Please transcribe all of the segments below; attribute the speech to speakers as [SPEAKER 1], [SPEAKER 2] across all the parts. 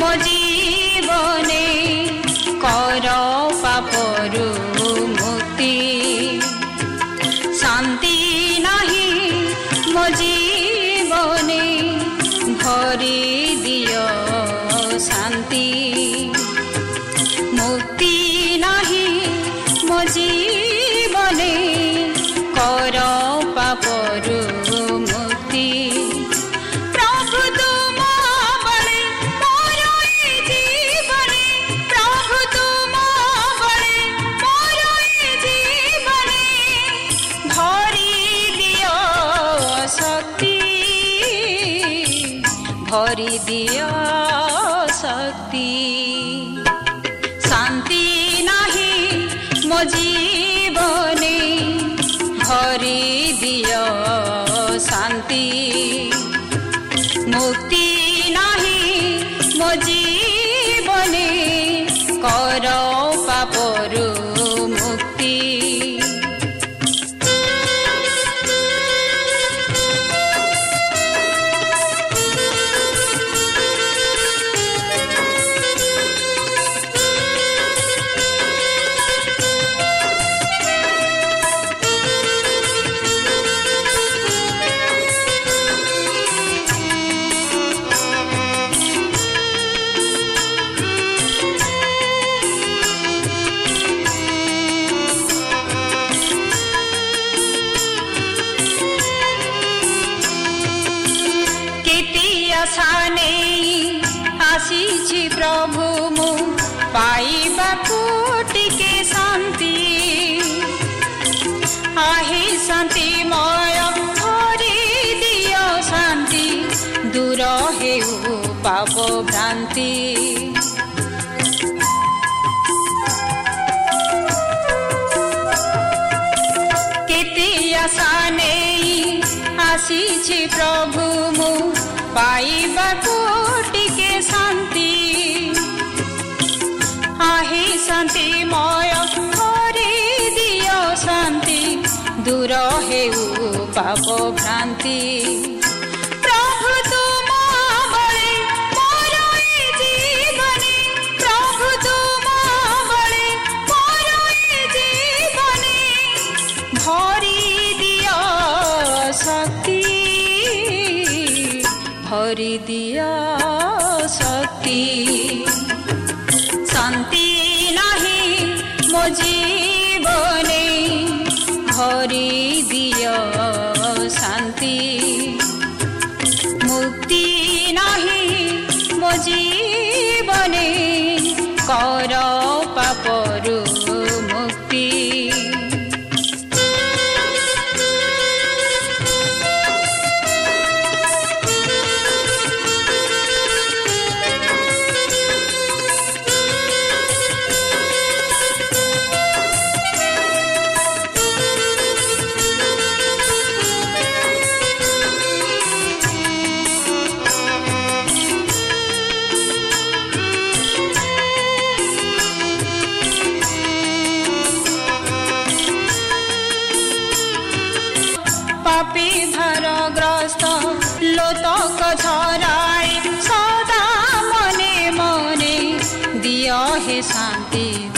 [SPEAKER 1] ମୋ ଜୀବନେ ଶାନ୍ତି ଆସିଛି ପ୍ରଭୁ ମୁଁ ପାଇବାକୁ ଟିକେ ଶାନ୍ତି ଆହେ ଶାନ୍ତିମୟ କରି ଦିଅ ଶାନ୍ତି ଦୂର ହେଉ ପାପ ଭ୍ରାନ୍ତି ପ୍ରଭୁ हरिदिया शक्ति शान्ति नहि मो जीवने हरिदि पापी धरग्रस्त लोतक झराए सदा मने मने दिय हे शान्ति।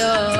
[SPEAKER 1] ଶାନ୍ତି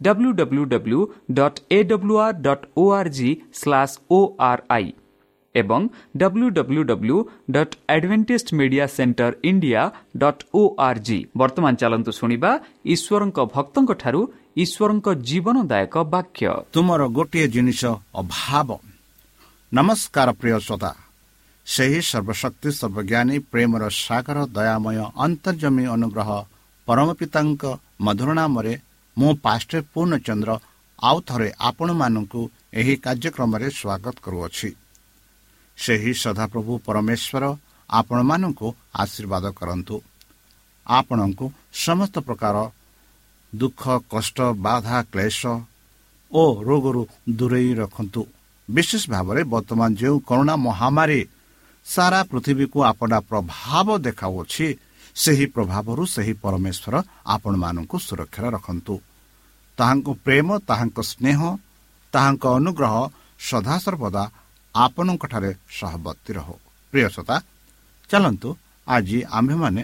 [SPEAKER 2] W W W dot A W R dot O R G slash O R I ଏବଂ W W W dot Adventist Media Centre India dot O R G ବର୍ତ୍ତମାନ ଚାଲନ୍ତୁ ଶୁଣିବା ଈଶ୍ୱରଙ୍କ ଭକ୍ତଙ୍କଠାରୁ ଈଶ୍ୱରଙ୍କ ଜୀବନଦାୟକ ବାକ୍ୟ
[SPEAKER 3] ତୁମର ଗୋଟିଏ ଜିନିଷ ଅଭାବ ନମସ୍କାର ପ୍ରିୟ ଶ୍ରୋତା ସେହି ସର୍ବଶକ୍ତି ସର୍ବଜ୍ଞାନୀ ପ୍ରେମର ସାଗର ଦୟାମୟ ଅନ୍ତର୍ଜମୀ ଅନୁଗ୍ରହ ପରମ ପିତାଙ୍କ ମଧୁର ନାମରେ ମୁଁ ପାଷ୍ଟର ପୂର୍ଣ୍ଣଚନ୍ଦ୍ର ଆଉ ଥରେ ଆପଣମାନଙ୍କୁ ଏହି କାର୍ଯ୍ୟକ୍ରମରେ ସ୍ୱାଗତ କରୁଅଛି। ସେହି ସଦାପ୍ରଭୁ ପରମେଶ୍ୱର ଆପଣମାନଙ୍କୁ ଆଶୀର୍ବାଦ କରନ୍ତୁ। ଆପଣଙ୍କୁ ସମସ୍ତ ପ୍ରକାର ଦୁଃଖ କଷ୍ଟ ବାଧା କ୍ଲେଶ ଓ ରୋଗରୁ ଦୂରେଇ ରଖନ୍ତୁ। ବିଶେଷ ଭାବରେ ବର୍ତ୍ତମାନ ଯେଉଁ କରୋନା ମହାମାରୀ ସାରା ପୃଥିବୀକୁ ଆପଣା ପ୍ରଭାବ ଦେଖାଉଅଛି ସେହି ପ୍ରଭାବରୁ ସେହି ପରମେଶ୍ୱର ଆପଣମାନଙ୍କୁ ସୁରକ୍ଷାରେ ରଖନ୍ତୁ। ତାହାଙ୍କ ପ୍ରେମ ତାହାଙ୍କ ସ୍ନେହ ତାହାଙ୍କ ଅନୁଗ୍ରହ ସଦାସର୍ବଦା ଆପଣଙ୍କଠାରେ ସହବର୍ତ୍ତୀ ରହୁ। ପ୍ରିୟସତା ଚାଲନ୍ତୁ ଆଜି ଆମ୍ଭେମାନେ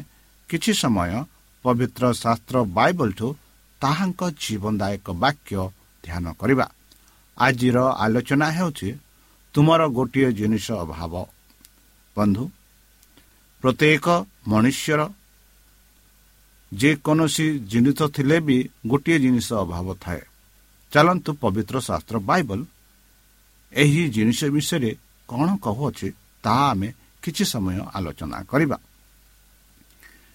[SPEAKER 3] କିଛି ସମୟ ପବିତ୍ର ଶାସ୍ତ୍ର ବାଇବଲଠୁ ତାହାଙ୍କ ଜୀବନଦାୟକ ବାକ୍ୟ ଧ୍ୟାନ କରିବା। ଆଜିର ଆଲୋଚନା ହେଉଛି ତୁମର ଗୋଟିଏ ଜିନିଷ ଅଭାବ। ବନ୍ଧୁ ପ୍ରତ୍ୟେକ ମନୁଷ୍ୟର ଯେକୌଣସି ଜିନିଷ ଥିଲେ ବି ଗୋଟିଏ ଜିନିଷ ଅଭାବ ଥାଏ। ଚାଲନ୍ତୁ ପବିତ୍ର ଶାସ୍ତ୍ର ବାଇବଲ ଏହି ଜିନିଷ ବିଷୟରେ କ'ଣ କହୁଅଛି ତାହା ଆମେ କିଛି ସମୟ ଆଲୋଚନା କରିବା।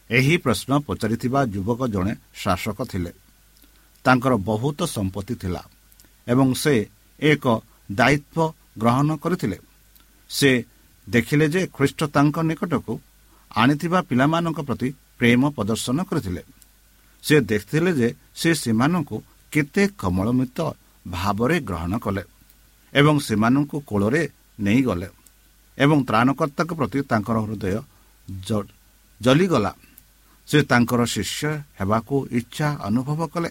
[SPEAKER 3] ଏହି ପ୍ରଶ୍ନ ପଚାରିଥିବା ଯୁବକ ଜଣେ ଶାସକ ଥିଲେ। ତାଙ୍କର ବହୁତ ସମ୍ପତ୍ତି ଥିଲା ଏବଂ ସେ ଏକ ଦାୟିତ୍ୱ ଗ୍ରହଣ କରିଥିଲେ। ସେ ଦେଖିଲେ ଯେ ଖ୍ରୀଷ୍ଟ ତାଙ୍କ ନିକଟକୁ ଆଣିଥିବା ପିଲାମାନଙ୍କ ପ୍ରତି ପ୍ରେମ ପ୍ରଦର୍ଶନ କରିଥିଲେ। ସେ ଦେଖିଥିଲେ ଯେ ସେ ସେମାନଙ୍କୁ କେତେ କମଳମିତ ଭାବରେ ଗ୍ରହଣ କଲେ ଏବଂ ସେମାନଙ୍କୁ କୋଳରେ ନେଇଗଲେ ଏବଂ ତ୍ରାଣକର୍ତ୍ତାଙ୍କ ପ୍ରତି ତାଙ୍କର ହୃଦୟ ଜଲିଗଲା। ସେ ତାଙ୍କର ଶିଷ୍ୟ ହେବାକୁ ଇଚ୍ଛା ଅନୁଭବ କଲେ।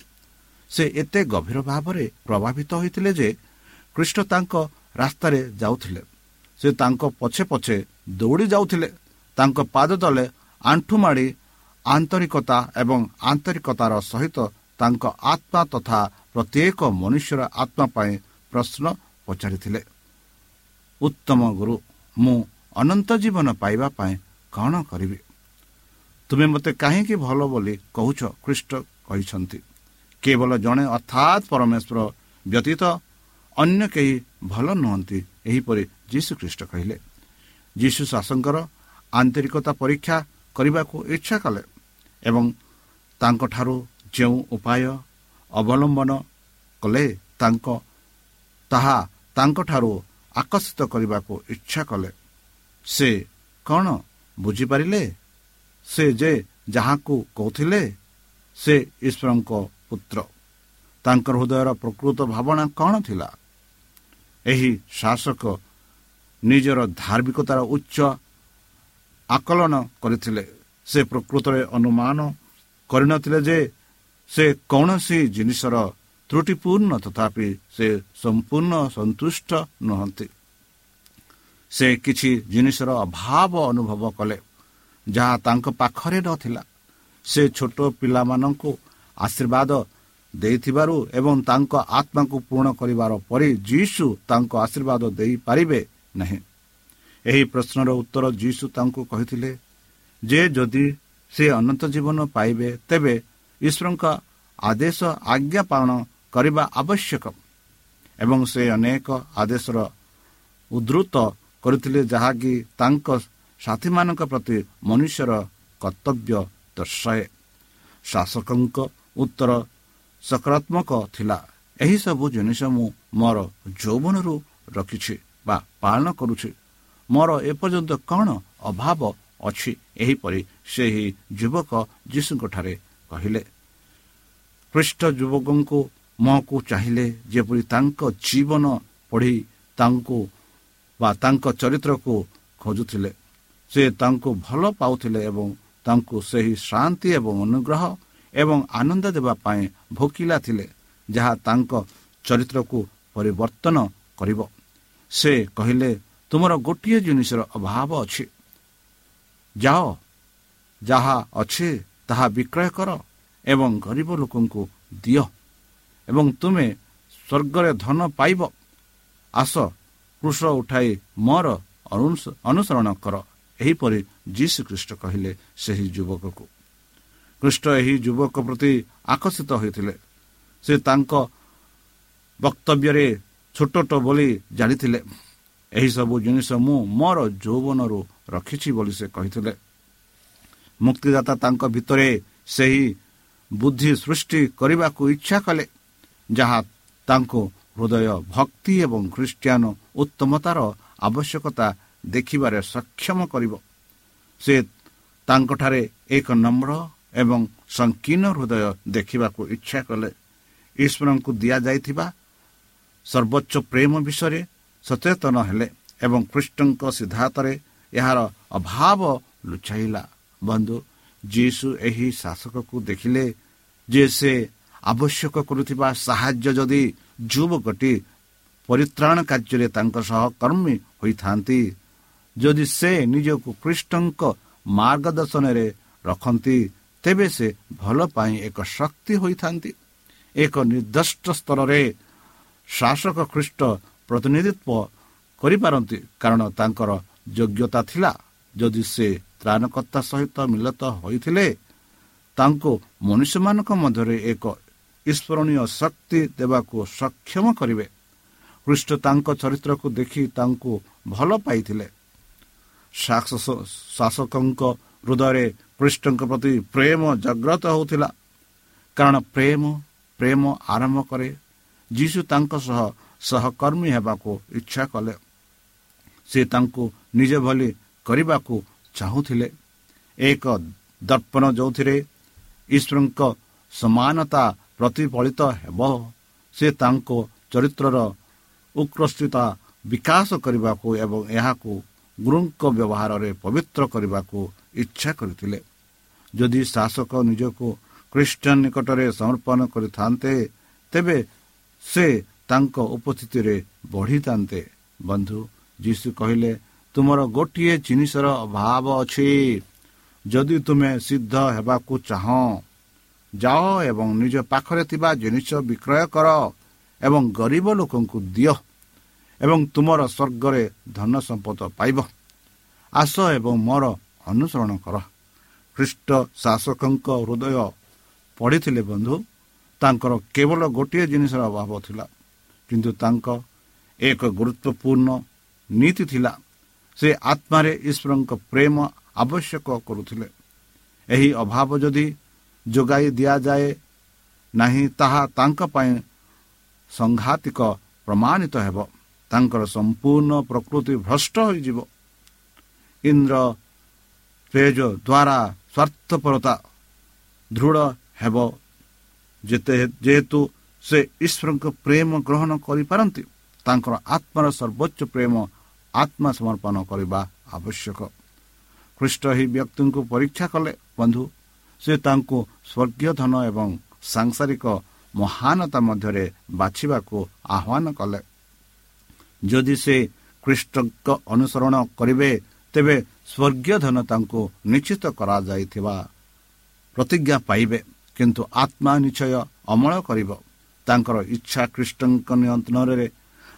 [SPEAKER 3] ସେ ଏତେ ଗଭୀର ଭାବରେ ପ୍ରଭାବିତ ହୋଇଥିଲେ ଯେ ଖ୍ରୀଷ୍ଟ ତାଙ୍କ ରାସ୍ତାରେ ଯାଉଥିଲେ। ସେ ତାଙ୍କ ପଛେ ପଛେ ଦୌଡ଼ି ଯାଉଥିଲେ। ତାଙ୍କ ପାଦ ତଳେ ଆଣ୍ଠୁ ମାଡ଼ି ଆନ୍ତରିକତା ଏବଂ ଆନ୍ତରିକତାର ସହିତ ତାଙ୍କ ଆତ୍ମା ତଥା ପ୍ରତ୍ୟେକ ମନୁଷ୍ୟର ଆତ୍ମା ପାଇଁ ପ୍ରଶ୍ନ ପଚାରିଥିଲେ। ଉତ୍ତମ ଗୁରୁ ମୁଁ ଅନନ୍ତ ଜୀବନ ପାଇବା ପାଇଁ କ'ଣ କରିବି? ତୁମେ ମୋତେ କାହିଁକି ଭଲ ବୋଲି କହୁଛ? ଖ୍ରୀଷ୍ଟ କହିଛନ୍ତି। କେବଳ ଜଣେ ଅର୍ଥାତ୍ ପରମେଶ୍ୱର ବ୍ୟତୀତ ଅନ୍ୟ କେହି ଭଲ ନୁହନ୍ତି ଏହିପରି ଯୀଶୁ ଖ୍ରୀଷ୍ଟ କହିଲେ। ଯୀଶୁ ଶାସଙ୍କର ଆନ୍ତରିକତା ପରୀକ୍ଷା କରିବାକୁ ଇଚ୍ଛା କଲେ ଏବଂ ତାଙ୍କଠାରୁ ଯେଉଁ ଉପାୟ ଅବଲମ୍ବନ କଲେ ତାଙ୍କ ତାହା ତାଙ୍କଠାରୁ ଆକର୍ଷିତ କରିବାକୁ ଇଚ୍ଛା କଲେ। ସେ କ'ଣ ବୁଝିପାରିଲେ? ସେ ଯେ ଯାହାକୁ କହୁଥିଲେ ସେ ଈଶ୍ୱରଙ୍କ ପୁତ୍ର। ତାଙ୍କର ହୃଦୟର ପ୍ରକୃତ ଭାବନା କ'ଣ ଥିଲା? ଏହି ଶାସକ ନିଜର ଧାର୍ମିକତାର ଉଚ୍ଚ ଆକଳନ କରିଥିଲେ। ସେ ପ୍ରକୃତରେ ଅନୁମାନ କରିନଥିଲେ ଯେ ସେ କୌଣସି ଜିନିଷର ତ୍ରୁଟିପୂର୍ଣ୍ଣ ତଥାପି ସେ ସମ୍ପୂର୍ଣ୍ଣ ସନ୍ତୁଷ୍ଟ ନୁହନ୍ତି। ସେ କିଛି ଜିନିଷର ଅଭାବ ଅନୁଭବ କଲେ ଯାହା ତାଙ୍କ ପାଖରେ ନଥିଲା। ସେ ଛୋଟ ପିଲାମାନଙ୍କୁ ଆଶୀର୍ବାଦ ଦେଇଥିବାରୁ ଏବଂ ତାଙ୍କ ଆତ୍ମାକୁ ପୂରଣ କରିବାର ପରେ ଯୀଶୁ ତାଙ୍କ ଆଶୀର୍ବାଦ ଦେଇପାରିବେ ନାହିଁ। ଏହି ପ୍ରଶ୍ନର ଉତ୍ତର ଯୀଶୁ ତାଙ୍କୁ କହିଥିଲେ ଯେ ଯଦି ସେ ଅନନ୍ତ ଜୀବନ ପାଇବେ ତେବେ ଈଶ୍ୱରଙ୍କ ଆଦେଶ ଆଜ୍ଞା ପାଳନ କରିବା ଆବଶ୍ୟକ ଏବଂ ସେ ଅନେକ ଆଦେଶର ଉଦ୍ଧୃତ କରିଥିଲେ ଯାହାକି ତାଙ୍କ ସାଥୀମାନଙ୍କ ପ୍ରତି ମନୁଷ୍ୟର କର୍ତ୍ତବ୍ୟ ଦର୍ଶାଏ। ଶାସକଙ୍କ ଉତ୍ତର ସକାରାତ୍ମକ ଥିଲା। ଏହିସବୁ ଜିନିଷ ମୁଁ ମୋର ଯୌବନରୁ ରଖିଛି ବା ପାଳନ କରୁଛି। ମୋର ଏପର୍ଯ୍ୟନ୍ତ କ'ଣ ଅଭାବ ଅଛି। ଏହିପରି ସେହି ଯୁବକ ଯୀଶୁଙ୍କଠାରେ କହିଲେ ଖ୍ରୀଷ୍ଟ ଯୁବକଙ୍କୁ ମୁହଁକୁ ଚାହିଁଲେ ଯେପରି ତାଙ୍କ ଜୀବନ ପଢ଼ି ତାଙ୍କୁ ବା ତାଙ୍କ ଚରିତ୍ରକୁ ଖୋଜୁଥିଲେ ସେ ତାଙ୍କୁ ଭଲ ପାଉଥିଲେ ଏବଂ ତାଙ୍କୁ ସେହି ଶାନ୍ତି ଏବଂ ଅନୁଗ୍ରହ ଏବଂ ଆନନ୍ଦ ଦେବା ପାଇଁ ଭୋକିଲା ଥିଲେ ଯାହା ତାଙ୍କ ଚରିତ୍ରକୁ ପରିବର୍ତ୍ତନ କରିବ। ସେ କହିଲେ ତୁମର ଗୋଟିଏ ଜିନିଷର ଅଭାବ ଅଛି। ଯାଅ ଯାହା ଅଛି ତାହା ବିକ୍ରୟ କର ଏବଂ ଗରିବ ଲୋକଙ୍କୁ ଦିଅ ଏବଂ ତୁମେ ସ୍ୱର୍ଗରେ ଧନ ପାଇବ। ଆସ କୃଷ ଉଠାଇ ମୋର ଅନୁସରଣ କର। ଏହିପରି ଯୀଶୁ ଖ୍ରୀଷ୍ଟ କହିଲେ ସେହି ଯୁବକକୁ। ଖ୍ରୀଷ୍ଟ ଏହି ଯୁବକ ପ୍ରତି ଆକର୍ଷିତ ହୋଇଥିଲେ। ସେ ତାଙ୍କ ବକ୍ତବ୍ୟରେ ଛୋଟ ବୋଲି ଜାଣିଥିଲେ ଏହିସବୁ ଜିନିଷ ମୁଁ ମୋର ଯୌବନରୁ ରଖିଛି ବୋଲି ସେ କହିଥିଲେ। ମୁକ୍ତିଦାତା ତାଙ୍କ ଭିତରେ ସେହି ବୁଦ୍ଧି ସୃଷ୍ଟି କରିବାକୁ ଇଚ୍ଛା କଲେ ଯାହା ତାଙ୍କୁ ହୃଦୟ ଭକ୍ତି ଏବଂ ଖ୍ରୀଷ୍ଟିଆନ ଉତ୍ତମତାର ଆବଶ୍ୟକତା ଦେଖିବାରେ ସକ୍ଷମ କରିବ। ସେ ତାଙ୍କଠାରେ ଏକ ନମ୍ର ଏବଂ ସଂକୀର୍ଣ୍ଣ ହୃଦୟ ଦେଖିବାକୁ ଇଚ୍ଛା କଲେ। ଈଶ୍ୱରଙ୍କୁ ଦିଆଯାଇଥିବା ସର୍ବୋଚ୍ଚ ପ୍ରେମ ବିଷୟରେ ସଚେତନ ହେଲେ ଏବଂ ଖ୍ରୀଷ୍ଟଙ୍କ ସିଦ୍ଧାନ୍ତରେ ଏହାର ଅଭାବ ଲୁଚାଇଲା। ବନ୍ଧୁ ଯୀଶୁ ଏହି ଶାସକକୁ ଦେଖିଲେ ଯେ ସେ ଆବଶ୍ୟକ କରୁଥିବା ସାହାଯ୍ୟ ଯଦି ଯୁବକଟି ପରିତ୍ରାଣ କାର୍ଯ୍ୟରେ ତାଙ୍କ ସହ କର୍ମୀ ହୋଇଥାନ୍ତି ଯଦି ସେ ନିଜକୁ ଖ୍ରୀଷ୍ଟଙ୍କ ମାର୍ଗଦର୍ଶନରେ ରଖନ୍ତି ତେବେ ସେ ଭଲ ପାଇଁ ଏକ ଶକ୍ତି ହୋଇଥାନ୍ତି। ଏକ ନିର୍ଦ୍ଦିଷ୍ଟ ସ୍ତରରେ ଶାସକ ଖ୍ରୀଷ୍ଟ ପ୍ରତିନିଧିତ୍ୱ କରିପାରନ୍ତି କାରଣ ତାଙ୍କର ଯୋଗ୍ୟତା ଥିଲା ଯଦି ସେ ତ୍ରାଣକର୍ତ୍ତା ସହିତ ମିଳିତ ହୋଇଥିଲେ ତାଙ୍କୁ ମନୁଷ୍ୟମାନଙ୍କ ମଧ୍ୟରେ ଏକ ଈଶ୍ୱରଣୀୟ ଶକ୍ତି ଦେବାକୁ ସକ୍ଷମ କରିବେ। ଖ୍ରୀଷ୍ଟ ତାଙ୍କ ଚରିତ୍ରକୁ ଦେଖି ତାଙ୍କୁ ଭଲ ପାଇଥିଲେ। ଶାସକଙ୍କ ହୃଦୟରେ ଖ୍ରୀଷ୍ଟଙ୍କ ପ୍ରତି ପ୍ରେମ ଜାଗ୍ରତ ହେଉଥିଲା। କାରଣ ପ୍ରେମ ପ୍ରେମ ଆରମ୍ଭ କରେ ଯୀଶୁ ତାଙ୍କ ସହ ସହକର୍ମୀ ହେବାକୁ ଇଚ୍ଛା କଲେ। ସେ ତାଙ୍କୁ ନିଜ ଭଳି କରିବାକୁ ଚାହୁଁଥିଲେ। ଏକ ଦର୍ପଣ ଯେଉଁଥିରେ ଈଶ୍ୱରଙ୍କ ସମାନତା ପ୍ରତିଫଳିତ ହେବ ସେ ତାଙ୍କ ଚରିତ୍ରର ଉତ୍କୃଷ୍ଟତା ବିକାଶ କରିବାକୁ ଏବଂ ଏହାକୁ ଗୁରୁଙ୍କ ବ୍ୟବହାରରେ ପବିତ୍ର କରିବାକୁ ଇଚ୍ଛା କରିଥିଲେ। ଯଦି ଶାସକ ନିଜକୁ ଖ୍ରୀଷ୍ଟିଆନ ନିକଟରେ ସମର୍ପଣ କରିଥାନ୍ତେ ତେବେ ସେ ତାଙ୍କ ଉପସ୍ଥିତିରେ ବଢ଼ିଥାନ୍ତେ। ବନ୍ଧୁ ଯୀଶୁ କହିଲେ ତୁମର ଗୋଟିଏ ଜିନିଷର ଅଭାବ ଅଛି। ଯଦି ତୁମେ ସିଦ୍ଧ ହେବାକୁ ଚାହଁ ଯାଅ ଏବଂ ନିଜ ପାଖରେ ଥିବା ଜିନିଷ ବିକ୍ରୟ କର ଏବଂ ଗରିବ ଲୋକଙ୍କୁ ଦିଅ ଏବଂ ତୁମର ସ୍ୱର୍ଗରେ ଧନ ସମ୍ପଦ ପାଇବ। ଆସ ଏବଂ ମୋର ଅନୁସରଣ କର। ଖ୍ରୀଷ୍ଟ ଶାସକଙ୍କ ହୃଦୟ ପଢ଼ିଥିଲେ ବନ୍ଧୁ ତାଙ୍କର କେବଳ ଗୋଟିଏ ଜିନିଷର ଅଭାବ ଥିଲା କିନ୍ତୁ ତାଙ୍କ ଏକ ଗୁରୁତ୍ୱପୂର୍ଣ୍ଣ ନୀତି ଥିଲା। ସେ ଆତ୍ମାରେ ଈଶ୍ୱରଙ୍କ ପ୍ରେମ ଆବଶ୍ୟକ କରୁଥିଲେ। ଏହି ଅଭାବ ଯଦି ଯୋଗାଇ ଦିଆଯାଏ ନାହିଁ ତାହା ତାଙ୍କ ପାଇଁ ସଂଘାତିକ ପ୍ରମାଣିତ ହେବ। ତାଙ୍କର ସମ୍ପୂର୍ଣ୍ଣ ପ୍ରକୃତି ଭ୍ରଷ୍ଟ ହୋଇଯିବ। ଇନ୍ଦ୍ର ତେଜ ଦ୍ୱାରା ସ୍ୱାର୍ଥପରତା ଦୃଢ଼ ହେବ। ଯେତେ ଯେହେତୁ ସେ ଈଶ୍ୱରଙ୍କ ପ୍ରେମ ଗ୍ରହଣ କରିପାରନ୍ତି ତାଙ୍କର ଆତ୍ମାର ସର୍ବୋଚ୍ଚ ପ୍ରେମ ଆତ୍ମା ସମର୍ପଣ କରିବା ଆବଶ୍ୟକ। ଖ୍ରୀଷ୍ଟ ଏହି ବ୍ୟକ୍ତିଙ୍କୁ ପରୀକ୍ଷା କଲେ। ବନ୍ଧୁ ସେ ତାଙ୍କୁ ସ୍ୱର୍ଗୀୟ ଧନ ଏବଂ ସାଂସାରିକ ମହାନତା ମଧ୍ୟରେ ବାଛିବାକୁ ଆହ୍ୱାନ କଲେ। ଯଦି ସେ ଖ୍ରୀଷ୍ଟଙ୍କ ଅନୁସରଣ କରିବେ ତେବେ ସ୍ୱର୍ଗୀୟ ଧନ ତାଙ୍କୁ ନିଶ୍ଚିତ କରାଯାଇଥିବା ପ୍ରତିଜ୍ଞା ପାଇବେ। କିନ୍ତୁ ଆତ୍ମା ନିଶ୍ଚୟ ଅମଳ କରିବ। ତାଙ୍କର ଇଚ୍ଛା ଖ୍ରୀଷ୍ଟଙ୍କ ନିୟନ୍ତ୍ରଣରେ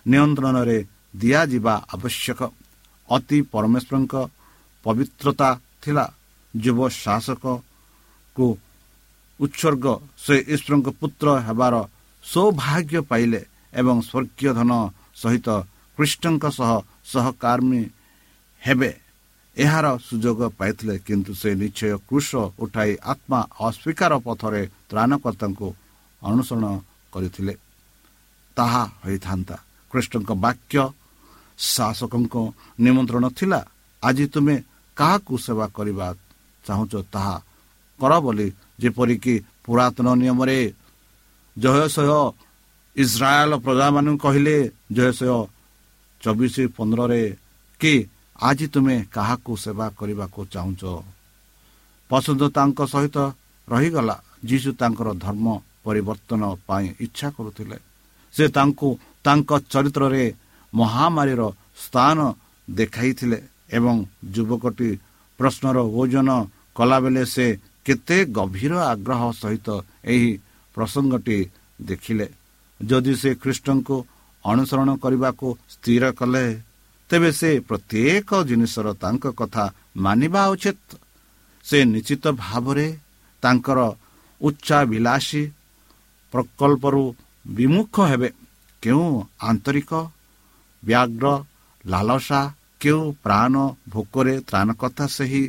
[SPEAKER 3] ନିୟନ୍ତ୍ରଣରେ ଦିଆଯିବା ଆବଶ୍ୟକ। ଅତି ପରମେଶ୍ୱରଙ୍କ ପବିତ୍ରତା ଥିଲା ଯୁବ ଶାସକକୁ ଉତ୍ସର୍ଗ। ସେ ଈଶ୍ୱରଙ୍କ ପୁତ୍ର ହେବାର ସୌଭାଗ୍ୟ ପାଇଲେ ଏବଂ ସ୍ୱର୍ଗୀୟ ଧନ ସହିତ ଖ୍ରୀଷ୍ଟଙ୍କ ସହ ସହକର୍ମୀ ହେବେ। ଏହାର ସୁଯୋଗ ପାଇଥିଲେ କିନ୍ତୁ ସେ ନିଶ୍ଚୟ କୃଷ ଉଠାଇ ଆତ୍ମା ଅସ୍ୱୀକାର ପଥରେ ତ୍ରାଣକର୍ତ୍ତାଙ୍କୁ ଅନୁସରଣ କରିଥିଲେ। ତାହା ହୋଇଥାନ୍ତା। କୃଷ୍ଣଙ୍କ ବାକ୍ୟ ଶାସକଙ୍କ ନିମନ୍ତ୍ରଣ ଥିଲା ଆଜି ତୁମେ କାହାକୁ ସେବା କରିବା ଚାହୁଁଛ ତାହା କର ବୋଲି ଯେପରିକି ପୁରାତନ ନିୟମରେ ଜୟଶୟ ଇସ୍ରାଏଲ ପ୍ରଜାମାନଙ୍କୁ କହିଲେ ଜୟଶୟ ଚବିଶ ପନ୍ଦରରେ କି ଆଜି ତୁମେ କାହାକୁ ସେବା କରିବାକୁ ଚାହୁଁଛ? ପସନ୍ଦ ତାଙ୍କ ସହିତ ରହିଗଲା ଯୀଶୁ ତାଙ୍କର ଧର୍ମ ପରିବର୍ତ୍ତନ ପାଇଁ ଇଚ୍ଛା କରୁଥିଲେ। ସେ ତାଙ୍କୁ ତାଙ୍କ ଚରିତ୍ରରେ ମହାମାରୀର ସ୍ଥାନ ଦେଖାଇଥିଲେ ଏବଂ ଯୁବକଟି ପ୍ରଶ୍ନର ଓଜନ କଲାବେଳେ ସେ କେତେ ଗଭୀର ଆଗ୍ରହ ସହିତ ଏହି ପ୍ରସଙ୍ଗଟି ଦେଖିଲେ। ଯଦି ସେ ଖ୍ରୀଷ୍ଟଙ୍କୁ ଅନୁସରଣ କରିବାକୁ ସ୍ଥିର କଲେ ତେବେ ସେ ପ୍ରତ୍ୟେକ ଜିନିଷର ତାଙ୍କ କଥା ମାନିବା ଉଚିତ। ସେ ନିଶ୍ଚିତ ଭାବରେ ତାଙ୍କର ଉଚ୍ଚାଭିଳାଷୀ ପ୍ରକଳ୍ପରୁ ବିମୁଖ ହେବେ। କେଉଁ ଆନ୍ତରିକ ବ୍ୟାଘ୍ର ଲାଲସା କେଉଁ ପ୍ରାଣ ଭୋକରେ ତ୍ରାଣକଥା ସେହି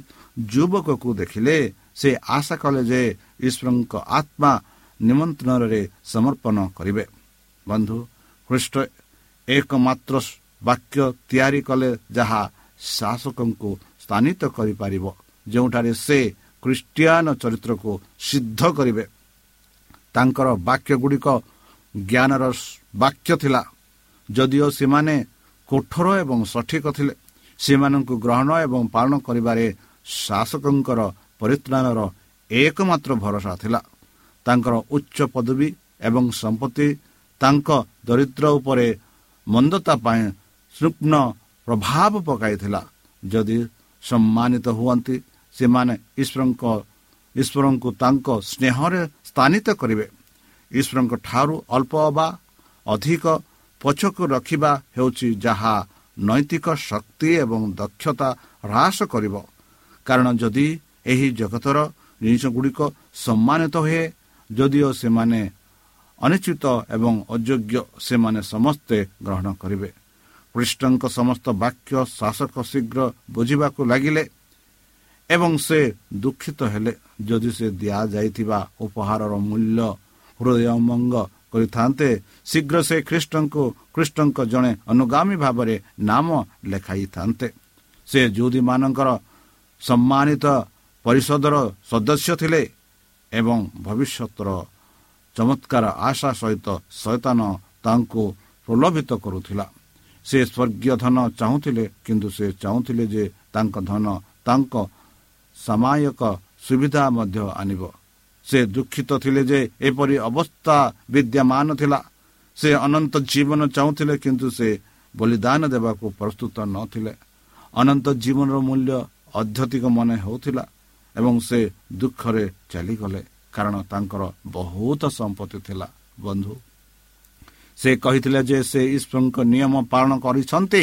[SPEAKER 3] ଯୁବକକୁ ଦେଖିଲେ ସେ ଆଶା କଲେ ଯେ ଈଶ୍ୱରଙ୍କ ଆତ୍ମା ନିମନ୍ତ୍ରଣରେ ସମର୍ପଣ କରିବେ ବନ୍ଧୁ ଖ୍ରୀଷ୍ଟ ଏକମାତ୍ର ବାକ୍ୟ ତିଆରି କଲେ ଯାହା ଶାସକଙ୍କୁ ସ୍ଥାନିତ କରିପାରିବ ଯେଉଁଠାରେ ସେ ଖ୍ରୀଷ୍ଟିଆନ ଚରିତ୍ରକୁ ସିଦ୍ଧ କରିବେ ତାଙ୍କର ବାକ୍ୟ ଗୁଡ଼ିକ ଜ୍ଞାନର ବାକ୍ୟ ଥିଲା ଯଦିଓ ସେମାନେ କୋଠର ଏବଂ ସଠିକ ଥିଲେ ସେମାନଙ୍କୁ ଗ୍ରହଣ ଏବଂ ପାଳନ କରିବାରେ ଶାସକଙ୍କର ପରିତ୍ରାଣର ଏକମାତ୍ର ଭରସା ଥିଲା। ତାଙ୍କର ଉଚ୍ଚ ପଦବୀ ଏବଂ ସମ୍ପତ୍ତି ତାଙ୍କ ଦରିଦ୍ର ଉପରେ ମନ୍ଦତା ପାଇଁ ସୂକ୍ଷ୍ମ ପ୍ରଭାବ ପକାଇଥିଲା। ଯଦି ସମ୍ମାନିତ ହୁଅନ୍ତି ସେମାନେ ଈଶ୍ୱରଙ୍କ ଈଶ୍ୱରଙ୍କୁ ତାଙ୍କ ସ୍ନେହରେ ସ୍ଥାନିତ କରିବେ। ଈଶ୍ୱରଙ୍କ ଠାରୁ ଅଳ୍ପ ବା ଅଧିକ ପଛକୁ ରଖିବା ହେଉଛି ଯାହା ନୈତିକ ଶକ୍ତି ଏବଂ ଦକ୍ଷତା ହ୍ରାସ କରିବ। କାରଣ ଯଦି ଏହି ଜଗତର ଜିନିଷ ଗୁଡ଼ିକ ସମ୍ମାନିତ ହୁଏ ଯଦିଓ ସେମାନେ ଅନିଶ୍ଚିତ ଏବଂ ଅଯୋଗ୍ୟ ସେମାନେ ସମସ୍ତେ ଗ୍ରହଣ କରିବେ। କୃଷ୍ଣଙ୍କ ସମସ୍ତ ବାକ୍ୟ ଶାସକ ଶୀଘ୍ର ବୁଝିବାକୁ ଲାଗିଲେ ଏବଂ ସେ ଦୁଃଖିତ ହେଲେ। ଯଦି ସେ ଦିଆଯାଇଥିବା ଉପହାରର ମୂଲ୍ୟ ହୃଦୟମଙ୍ଗ କରିଥାନ୍ତେ ଶୀଘ୍ର ସେ ଖ୍ରୀଷ୍ଟଙ୍କୁ ଖ୍ରୀଷ୍ଟଙ୍କ ଜଣେ ଅନୁଗାମୀ ଭାବରେ ନାମ ଲେଖାଇଥାନ୍ତେ। ସେ ଯୁଦୀମାନଙ୍କର ସମ୍ମାନିତ ପରିଷଦର ସଦସ୍ୟ ଥିଲେ ଏବଂ ଭବିଷ୍ୟତର ଚମତ୍କାର ଆଶା ସହିତ ଶୈତାନ ତାଙ୍କୁ ପ୍ରଲୋଭିତ କରୁଥିଲା। ସେ ସ୍ୱର୍ଗୀୟ ଧନ ଚାହୁଁଥିଲେ କିନ୍ତୁ ସେ ଚାହୁଁଥିଲେ ଯେ ତାଙ୍କ ଧନ ତାଙ୍କ ସାମାୟକ ସୁବିଧା ମଧ୍ୟ ଆଣିବ। ସେ ଦୁଃଖିତ ଥିଲେ ଯେ ଏପରି ଅବସ୍ଥା ବିଦ୍ୟମାନ ଥିଲା। ସେ ଅନନ୍ତ ଜୀବନ ଚାହୁଁଥିଲେ କିନ୍ତୁ ସେ ବଳିଦାନ ଦେବାକୁ ପ୍ରସ୍ତୁତ ନଥିଲେ ଅନନ୍ତ ଜୀବନର ମୂଲ୍ୟ ଅଧ୍ୟତିକ ମନେ ହେଉଥିଲା ଏବଂ ସେ ଦୁଃଖରେ ଚାଲିଗଲେ କାରଣ ତାଙ୍କର ବହୁତ ସମ୍ପତ୍ତି ଥିଲା ବନ୍ଧୁ। ସେ କହିଥିଲେ ଯେ ସେ ଈଶ୍ୱରଙ୍କ ନିୟମ ପାଳନ କରିଛନ୍ତି।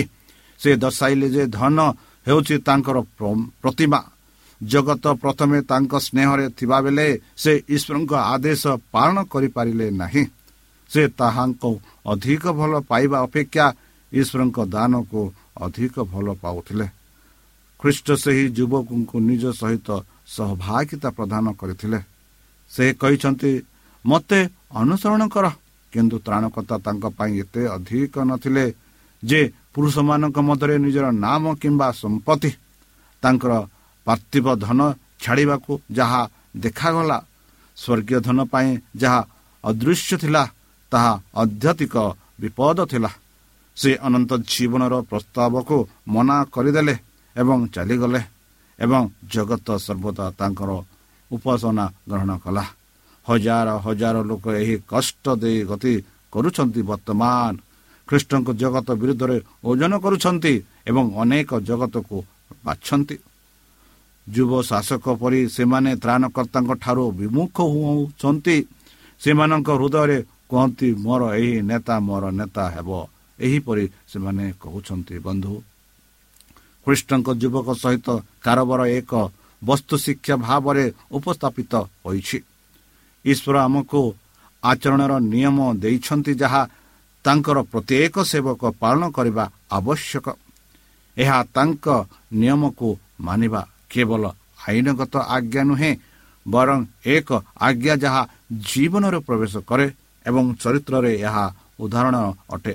[SPEAKER 3] ସେ ଦର୍ଶାଇଲେ ଯେ ଧନ ହେଉଛି ତାଙ୍କର ପ୍ରତିମା। ଜଗତ ପ୍ରଥମେ ତାଙ୍କ ସ୍ନେହରେ ଥିବାବେଳେ ସେ ଈଶ୍ୱରଙ୍କ ଆଦେଶ ପାଳନ କରିପାରିଲେ ନାହିଁ। ସେ ତାହାଙ୍କୁ ଅଧିକ ଭଲ ପାଇବା ଅପେକ୍ଷା ଈଶ୍ୱରଙ୍କ ଦାନକୁ ଅଧିକ ଭଲ ପାଉଥିଲେ। ଖ୍ରୀଷ୍ଟ ସେହି ଯୁବକଙ୍କୁ ନିଜ ସହିତ ସହଭାଗିତା ପ୍ରଦାନ କରିଥିଲେ। ସେ କହିଛନ୍ତି ମୋତେ ଅନୁସରଣ କର କିନ୍ତୁ ତ୍ରାଣକର୍ତ୍ତା ତାଙ୍କ ପାଇଁ ଏତେ ଅଧିକ ନଥିଲେ ଯେ ପୁରୁଷମାନଙ୍କ ମଧ୍ୟରେ ନିଜର ନାମ କିମ୍ବା ସମ୍ପତ୍ତି ତାଙ୍କର ପାର୍ଥିବ ଧନ ଛାଡ଼ିବାକୁ ଯାହା ଦେଖାଗଲା ସ୍ୱର୍ଗୀୟ ଧନ ପାଇଁ ଯାହା ଅଦୃଶ୍ୟ ଥିଲା ତାହା ଅଧ୍ୟାତ୍ମିକ ବିପଦ ଥିଲା। ସେ ଅନନ୍ତ ଜୀବନର ପ୍ରସ୍ତାବକୁ ମନା କରିଦେଲେ ଏବଂ ଚାଲିଗଲେ ଏବଂ ଜଗତ ସର୍ବଦା ତାଙ୍କର ଉପାସନା ଗ୍ରହଣ କଲା। ହଜାର ହଜାର ଲୋକ ଏହି କଷ୍ଟ ଦେଇ ଗତି କରୁଛନ୍ତି ବର୍ତ୍ତମାନ। ଖ୍ରୀଷ୍ଟଙ୍କ ଜଗତ ବିରୁଦ୍ଧରେ ଓଜନ କରୁଛନ୍ତି ଏବଂ ଅନେକ ଜଗତକୁ ବାଛନ୍ତି। ଯୁବ ଶାସକ ପରି ସେମାନେ ତ୍ରାଣକର୍ତ୍ତାଙ୍କ ଠାରୁ ବିମୁଖ ହେଉଛନ୍ତି ସେମାନଙ୍କ ହୃଦୟରେ କୁହନ୍ତି ମୋର ଏହି ନେତା ମୋର ନେତା ହେବ। ଏହିପରି ସେମାନେ କହୁଛନ୍ତି ବନ୍ଧୁ। ଖ୍ରୀଷ୍ଟଙ୍କ ଯୁବକ ସହିତ କାରବାର ଏକ ବସ୍ତୁ ଶିକ୍ଷା ଭାବରେ ଉପସ୍ଥାପିତ ହୋଇଛି। ଈଶ୍ୱର ଆମକୁ ଆଚରଣର ନିୟମ ଦେଇଛନ୍ତି ଯାହା ତାଙ୍କର ପ୍ରତ୍ୟେକ ସେବକ ପାଳନ କରିବା ଆବଶ୍ୟକ। ଏହା ତାଙ୍କ ନିୟମକୁ ମାନିବା କେବଳ ଆଇନଗତ ଆଜ୍ଞା ନୁହେଁ ବରଂ ଏକ ଆଜ୍ଞା ଯାହା ଜୀବନରେ ପ୍ରବେଶ କରେ ଏବଂ ଚରିତ୍ରରେ ଏହା ଉଦାହରଣ ଅଟେ।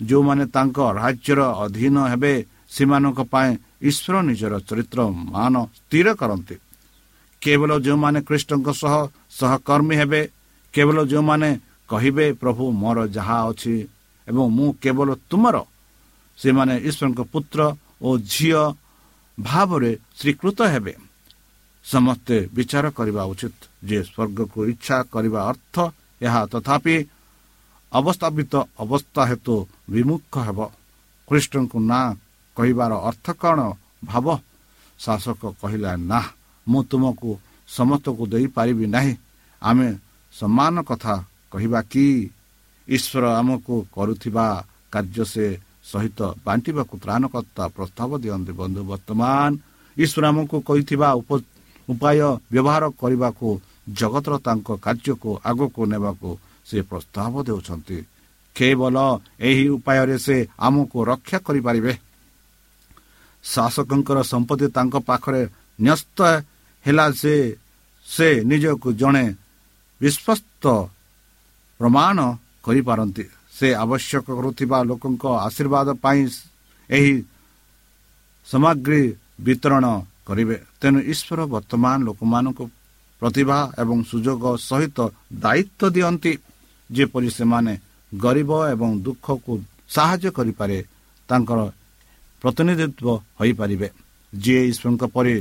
[SPEAKER 3] ଯେଉଁମାନେ ତାଙ୍କ ରାଜ୍ୟର ଅଧୀନ ହେବେ ସେମାନଙ୍କ ପାଇଁ ଈଶ୍ୱର ନିଜର ଚରିତ୍ର ମାନ ସ୍ଥିର କରନ୍ତି। କେବଳ ଯେଉଁମାନେ ଖ୍ରୀଷ୍ଟଙ୍କ ସହ ସହକର୍ମୀ ହେବେ କେବଳ ଯେଉଁମାନେ କହିବେ ପ୍ରଭୁ ମୋର ଯାହା ଅଛି ଏବଂ ମୁଁ କେବଳ ତୁମର। ସେମାନେ ଈଶ୍ୱରଙ୍କ ପୁତ୍ର ଓ ଝିଅ ଭାବରେ ସ୍ୱୀକୃତ ହେବେ। ସମସ୍ତେ ବିଚାର କରିବା ଉଚିତ ଯେ ସ୍ୱର୍ଗକୁ ଇଚ୍ଛା କରିବା ଅର୍ଥ ଏହା ତଥାପି ଅବସ୍ଥାପିତ ଅବସ୍ଥା ହେତୁ ବିମୁଖ ହେବ। ଖ୍ରୀଷ୍ଟଙ୍କୁ ନାଁ କହିବାର ଅର୍ଥ କ'ଣ ଭାବ? ଶାସକ କହିଲା ନା ମୁଁ ତୁମକୁ ସମସ୍ତଙ୍କୁ ଦେଇପାରିବି ନାହିଁ। ଆମେ ସମାନ କଥା କହିବା କି? ଈଶ୍ୱର ଆମକୁ କରୁଥିବା କାର୍ଯ୍ୟ ସେ ସହିତ ବାଣ୍ଟିବାକୁ ତ୍ରାଣକର୍ତ୍ତା ପ୍ରସ୍ତାବ ଦିଅନ୍ତି। ବନ୍ଧୁ ବର୍ତ୍ତମାନ ଈଶ୍ୱର ଆମକୁ କହିଥିବା ଉପାୟ ବ୍ୟବହାର କରିବାକୁ ଜଗତର ତାଙ୍କ କାର୍ଯ୍ୟକୁ ଆଗକୁ ନେବାକୁ ସେ ପ୍ରସ୍ତାବ ଦେଉଛନ୍ତି। କେବଳ ଏହି ଉପାୟରେ ସେ ଆମକୁ ରକ୍ଷା କରିପାରିବେ। ଶାସକଙ୍କର ସମ୍ପତ୍ତି ତାଙ୍କ ପାଖରେ ନ୍ୟସ୍ତ ହେଲା ଯେ ସେ ନିଜକୁ ଜଣେ ବିଶ୍ୱସ୍ତ ପ୍ରମାଣ କରିପାରନ୍ତି। ସେ ଆବଶ୍ୟକ କରୁଥିବା ଲୋକଙ୍କ ଆଶୀର୍ବାଦ ପାଇଁ ଏହି ସାମଗ୍ରୀ ବିତରଣ କରିବେ। ତେଣୁ ଈଶ୍ୱର ବର୍ତ୍ତମାନ ଲୋକମାନଙ୍କୁ ପ୍ରତିଭା ଏବଂ ସୁଯୋଗ ସହିତ ଦାୟିତ୍ୱ ଦିଅନ୍ତି ଯେପରି ସେମାନେ ଗରିବ ଏବଂ ଦୁଃଖକୁ ସାହାଯ୍ୟ କରିପାରେ ତାଙ୍କର ପ୍ରତିନିଧିତ୍ୱ ହୋଇପାରିବେ। ଯିଏ ଈଶ୍ୱରଙ୍କ ପରି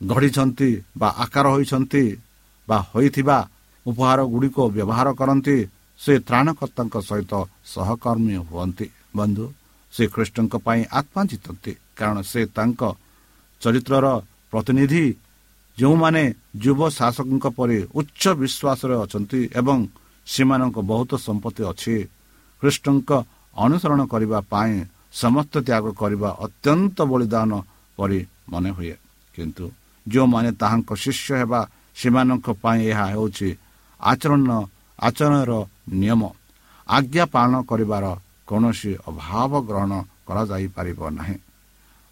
[SPEAKER 3] ଗଢ଼ିଛନ୍ତି ବା ଆକାର ହୋଇଛନ୍ତି ବା ହୋଇଥିବା ଉପହାର ଗୁଡ଼ିକ ବ୍ୟବହାର କରନ୍ତି ସେ ତ୍ରାଣକର୍ତ୍ତାଙ୍କ ସହିତ ସହକର୍ମୀ ହୁଅନ୍ତି। ବନ୍ଧୁ ସେ ଖ୍ରୀଷ୍ଟଙ୍କ ପାଇଁ ଆତ୍ମା ଜିତନ୍ତି କାରଣ ସେ ତାଙ୍କ ଚରିତ୍ରର ପ୍ରତିନିଧି ଯେଉଁମାନେ ଯୁବ ଶାସକଙ୍କ ପରି ଉଚ୍ଚ ବିଶ୍ୱାସରେ ଅଛନ୍ତି ଏବଂ ସେମାନଙ୍କ ବହୁତ ସମ୍ପତ୍ତି ଅଛି ଖ୍ରୀଷ୍ଟଙ୍କ ଅନୁସରଣ କରିବା ପାଇଁ ସମସ୍ତ ତ୍ୟାଗ କରିବା ଅତ୍ୟନ୍ତ ବଳିଦାନ ପରି ମନେ ହୁଏ। କିନ୍ତୁ ଯେଉଁମାନେ ତାହାଙ୍କ ଶିଷ୍ୟ ହେବା ସେମାନଙ୍କ ପାଇଁ ଏହା ହେଉଛି ଆଚରଣ ଆଚରଣର ନିୟମ। ଆଜ୍ଞା ପାଳନ କରିବାର କୌଣସି ଅଭାବ ଗ୍ରହଣ କରାଯାଇପାରିବ ନାହିଁ।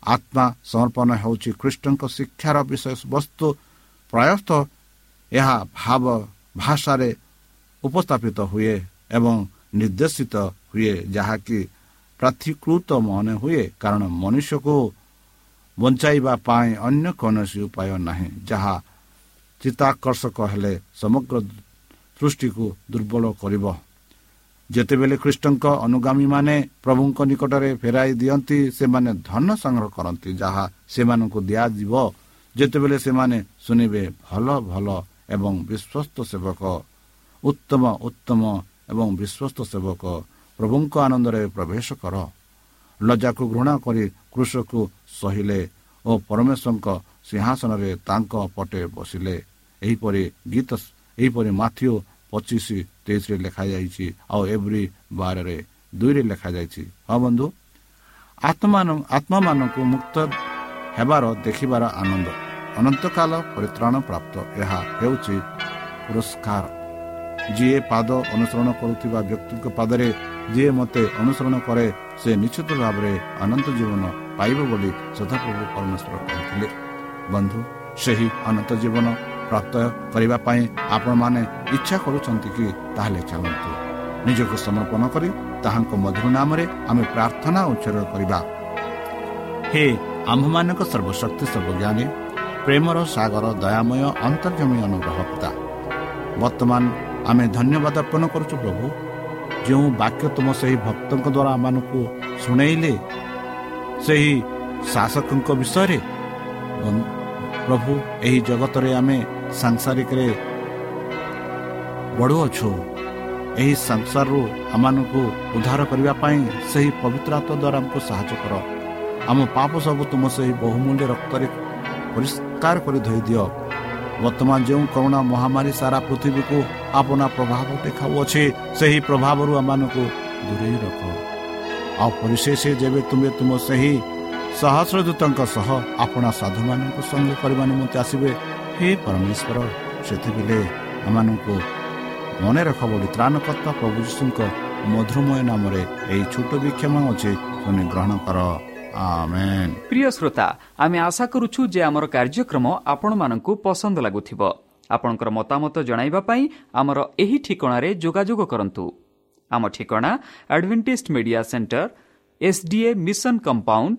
[SPEAKER 3] ଆତ୍ମା ସମର୍ପଣ ହେଉଛି ଖ୍ରୀଷ୍ଟଙ୍କ ଶିକ୍ଷାର ବିଷୟବସ୍ତୁ ପ୍ରାୟତଃ ଏହା ଭାବ ଭାଷାରେ ଉପସ୍ଥାପିତ ହୁଏ ଏବଂ ନିର୍ଦ୍ଦେଶିତ ହୁଏ ଯାହାକି ପ୍ରାଥିକୃତ ମନେ ହୁଏ କାରଣ ମନୁଷ୍ୟକୁ ବଞ୍ଚାଇବା ପାଇଁ ଅନ୍ୟ କୌଣସି ଉପାୟ ନାହିଁ ଯାହା ଚିତ୍ତାକର୍ଷକ ହେଲେ ସମଗ୍ର ସୃଷ୍ଟିକୁ ଦୁର୍ବଳ କରିବ। ଯେତେବେଳେ ଖ୍ରୀଷ୍ଟଙ୍କ ଅନୁଗାମୀମାନେ ପ୍ରଭୁଙ୍କ ନିକଟରେ ଫେରାଇ ଦିଅନ୍ତି ସେମାନେ ଧନ ସଂଗ୍ରହ କରନ୍ତି ଯାହା ସେମାନଙ୍କୁ ଦିଆଯିବ। ଯେତେବେଳେ ସେମାନେ ଶୁଣିବେ ଭଲ ଭଲ ଏବଂ ବିଶ୍ୱସ୍ତ ସେବକ ଉତ୍ତମ ଉତ୍ତମ ଏବଂ ବିଶ୍ୱସ୍ତ ସେବକ ପ୍ରଭୁଙ୍କ ଆନନ୍ଦରେ ପ୍ରବେଶ କର। ଲଜ୍ଜାକୁ ଘୃଣା କରି କୃଷକୁ ସହିଲେ ଓ ପରମେଶ୍ୱରଙ୍କ ସିଂହାସନରେ ତାଙ୍କ ପଟେ ବସିଲେ। ଏହିପରି ଗୀତ ଏହିପରି ମାଥ୍ୟୁ ପଚିଶ ତେଇଶରେ ଲେଖାଯାଇଛି ଆଉ ଏଭ୍ରି ବାରରେ ଦୁଇରେ ଲେଖାଯାଇଛି ହଁ ବନ୍ଧୁ ଆତ୍ମାନ ଆତ୍ମାମାନଙ୍କୁ ମୁକ୍ତ ହେବାର ଦେଖିବାର ଆନନ୍ଦ ଅନନ୍ତକାଳ ପରିତ୍ରାଣ ପ୍ରାପ୍ତ ଏହା ହେଉଛି ପୁରସ୍କାର। ଯିଏ ପାଦ ଅନୁସରଣ କରୁଥିବା ବ୍ୟକ୍ତିଙ୍କ ପାଦରେ ଯିଏ ମୋତେ ଅନୁସରଣ କରେ ସେ ନିଶ୍ଚିତ ଭାବରେ ଅନନ୍ତ ଜୀବନ ପାଇବ ବୋଲି ସଦାପ୍ରଭୁ ପରମେଶ୍ୱର କହିଥିଲେ। ବନ୍ଧୁ ସେହି ଅନନ୍ତ ଜୀବନ ପ୍ରାପ୍ତ କରିବା ପାଇଁ ଆପଣମାନେ ଇଚ୍ଛା କରୁଛନ୍ତି କି ତାହେଲେ ଚାଲନ୍ତୁ। ନିଜକୁ ସମର୍ପଣ କରି ତାହାଙ୍କ ମଧୁର ନାମରେ ଆମେ ପ୍ରାର୍ଥନା ଉଚ୍ଚାରଣ କରିବା। ହେ ଆମ୍ଭମାନଙ୍କ ସର୍ବଶକ୍ତି ସର୍ବଜ୍ଞାନୀ ପ୍ରେମର ସାଗର ଦୟାମୟ ଅନ୍ତର୍ଜମୀ ଅନୁଗ୍ରହ ପିତା। ବର୍ତ୍ତମାନ ଆମେ ଧନ୍ୟବାଦ ଅର୍ପଣ କରୁଛୁ ପ୍ରଭୁ। ଯେଉଁ ବାକ୍ୟ ତୁମ ସେହି ଭକ୍ତଙ୍କ ଦ୍ୱାରା ଆମମାନଙ୍କୁ ଶୁଣେଇଲେ ସେହି ଶାସକଙ୍କ ବିଷୟରେ ପ୍ରଭୁ ଏହି ଜଗତରେ ଆମେ ସାଂସାରିକରେ ବଢ଼ୁଅଛୁ ଏହି ସଂସାରରୁ ଆମମାନଙ୍କୁ ଉଦ୍ଧାର କରିବା ପାଇଁ ସେହି ପବିତ୍ରତ୍ୱ ଦ୍ୱାରା ଆମକୁ ସାହାଯ୍ୟ କର। ଆମ ପାପ ସବୁ ତୁମ ସେହି ବହୁମୂଲ୍ୟ ରକ୍ତରେ ପରିଷ୍କାର କରି ଧୋଇ ଦିଅ ବର୍ତ୍ତମାନ ଯେଉଁ କରୋନା ମହାମାରୀ ସାରା ପୃଥିବୀକୁ ଆପଣା ପ୍ରଭାବ ଦେଖାଉଅଛି ସେହି ପ୍ରଭାବରୁ ଆମମାନଙ୍କୁ ଦୂରେଇ ରଖ। ଆଉ ପରିଶେଷ ଯେବେ ତୁମେ ତୁମ ସେହି ସହସ୍ରଦୂତଙ୍କ ସହ ଆପଣା ସାଧୁମାନଙ୍କ ସଙ୍ଗେ କରିବା ନିମନ୍ତେ ଆସିବେ। ହେ ପରମେଶ୍ୱର ସେଥିବେଳେ ଆମମାନଙ୍କୁ ମନେ ରଖ ବୋଲି ତ୍ରାଣକର୍ତ୍ତା ପ୍ରଭୁ ଯୀଶୁଙ୍କ ମଧୁରମୟ ନାମରେ ଏହି ଛୋଟ ବିକ୍ଷମ ଅଛି ତୁମେ ଗ୍ରହଣ କର।
[SPEAKER 2] ପ୍ରିୟ ଶ୍ରୋତା ଆମେ ଆଶା କରୁଛୁ ଯେ ଆମର କାର୍ଯ୍ୟକ୍ରମ ଆପଣମାନଙ୍କୁ ପସନ୍ଦ ଲାଗୁଥିବ। ଆପଣଙ୍କର ମତାମତ ଜଣାଇବା ପାଇଁ ଆମର ଏହି ଠିକଣାରେ ଯୋଗାଯୋଗ କରନ୍ତୁ। ଆମ ଠିକଣା Adventist Media Centre SDA mission compound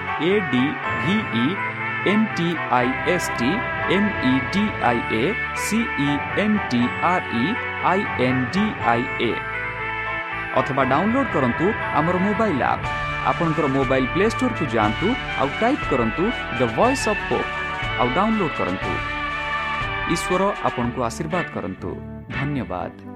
[SPEAKER 2] A D V E N T I S T M E D I A C E N T R E I N D I A ଅଥବା download କରନ୍ତୁ ଆମର mobile app ଆପଣଙ୍କର mobile play ଷ୍ଟୋରକୁ ଯାଆନ୍ତୁ ଆଉ type କରନ୍ତୁ the Voice of Hope ଆଉ download କରନ୍ତୁ। ଈଶ୍ୱର ଆପଣଙ୍କୁ ଆଶୀର୍ବାଦ କରନ୍ତୁ। ଧନ୍ୟବାଦ।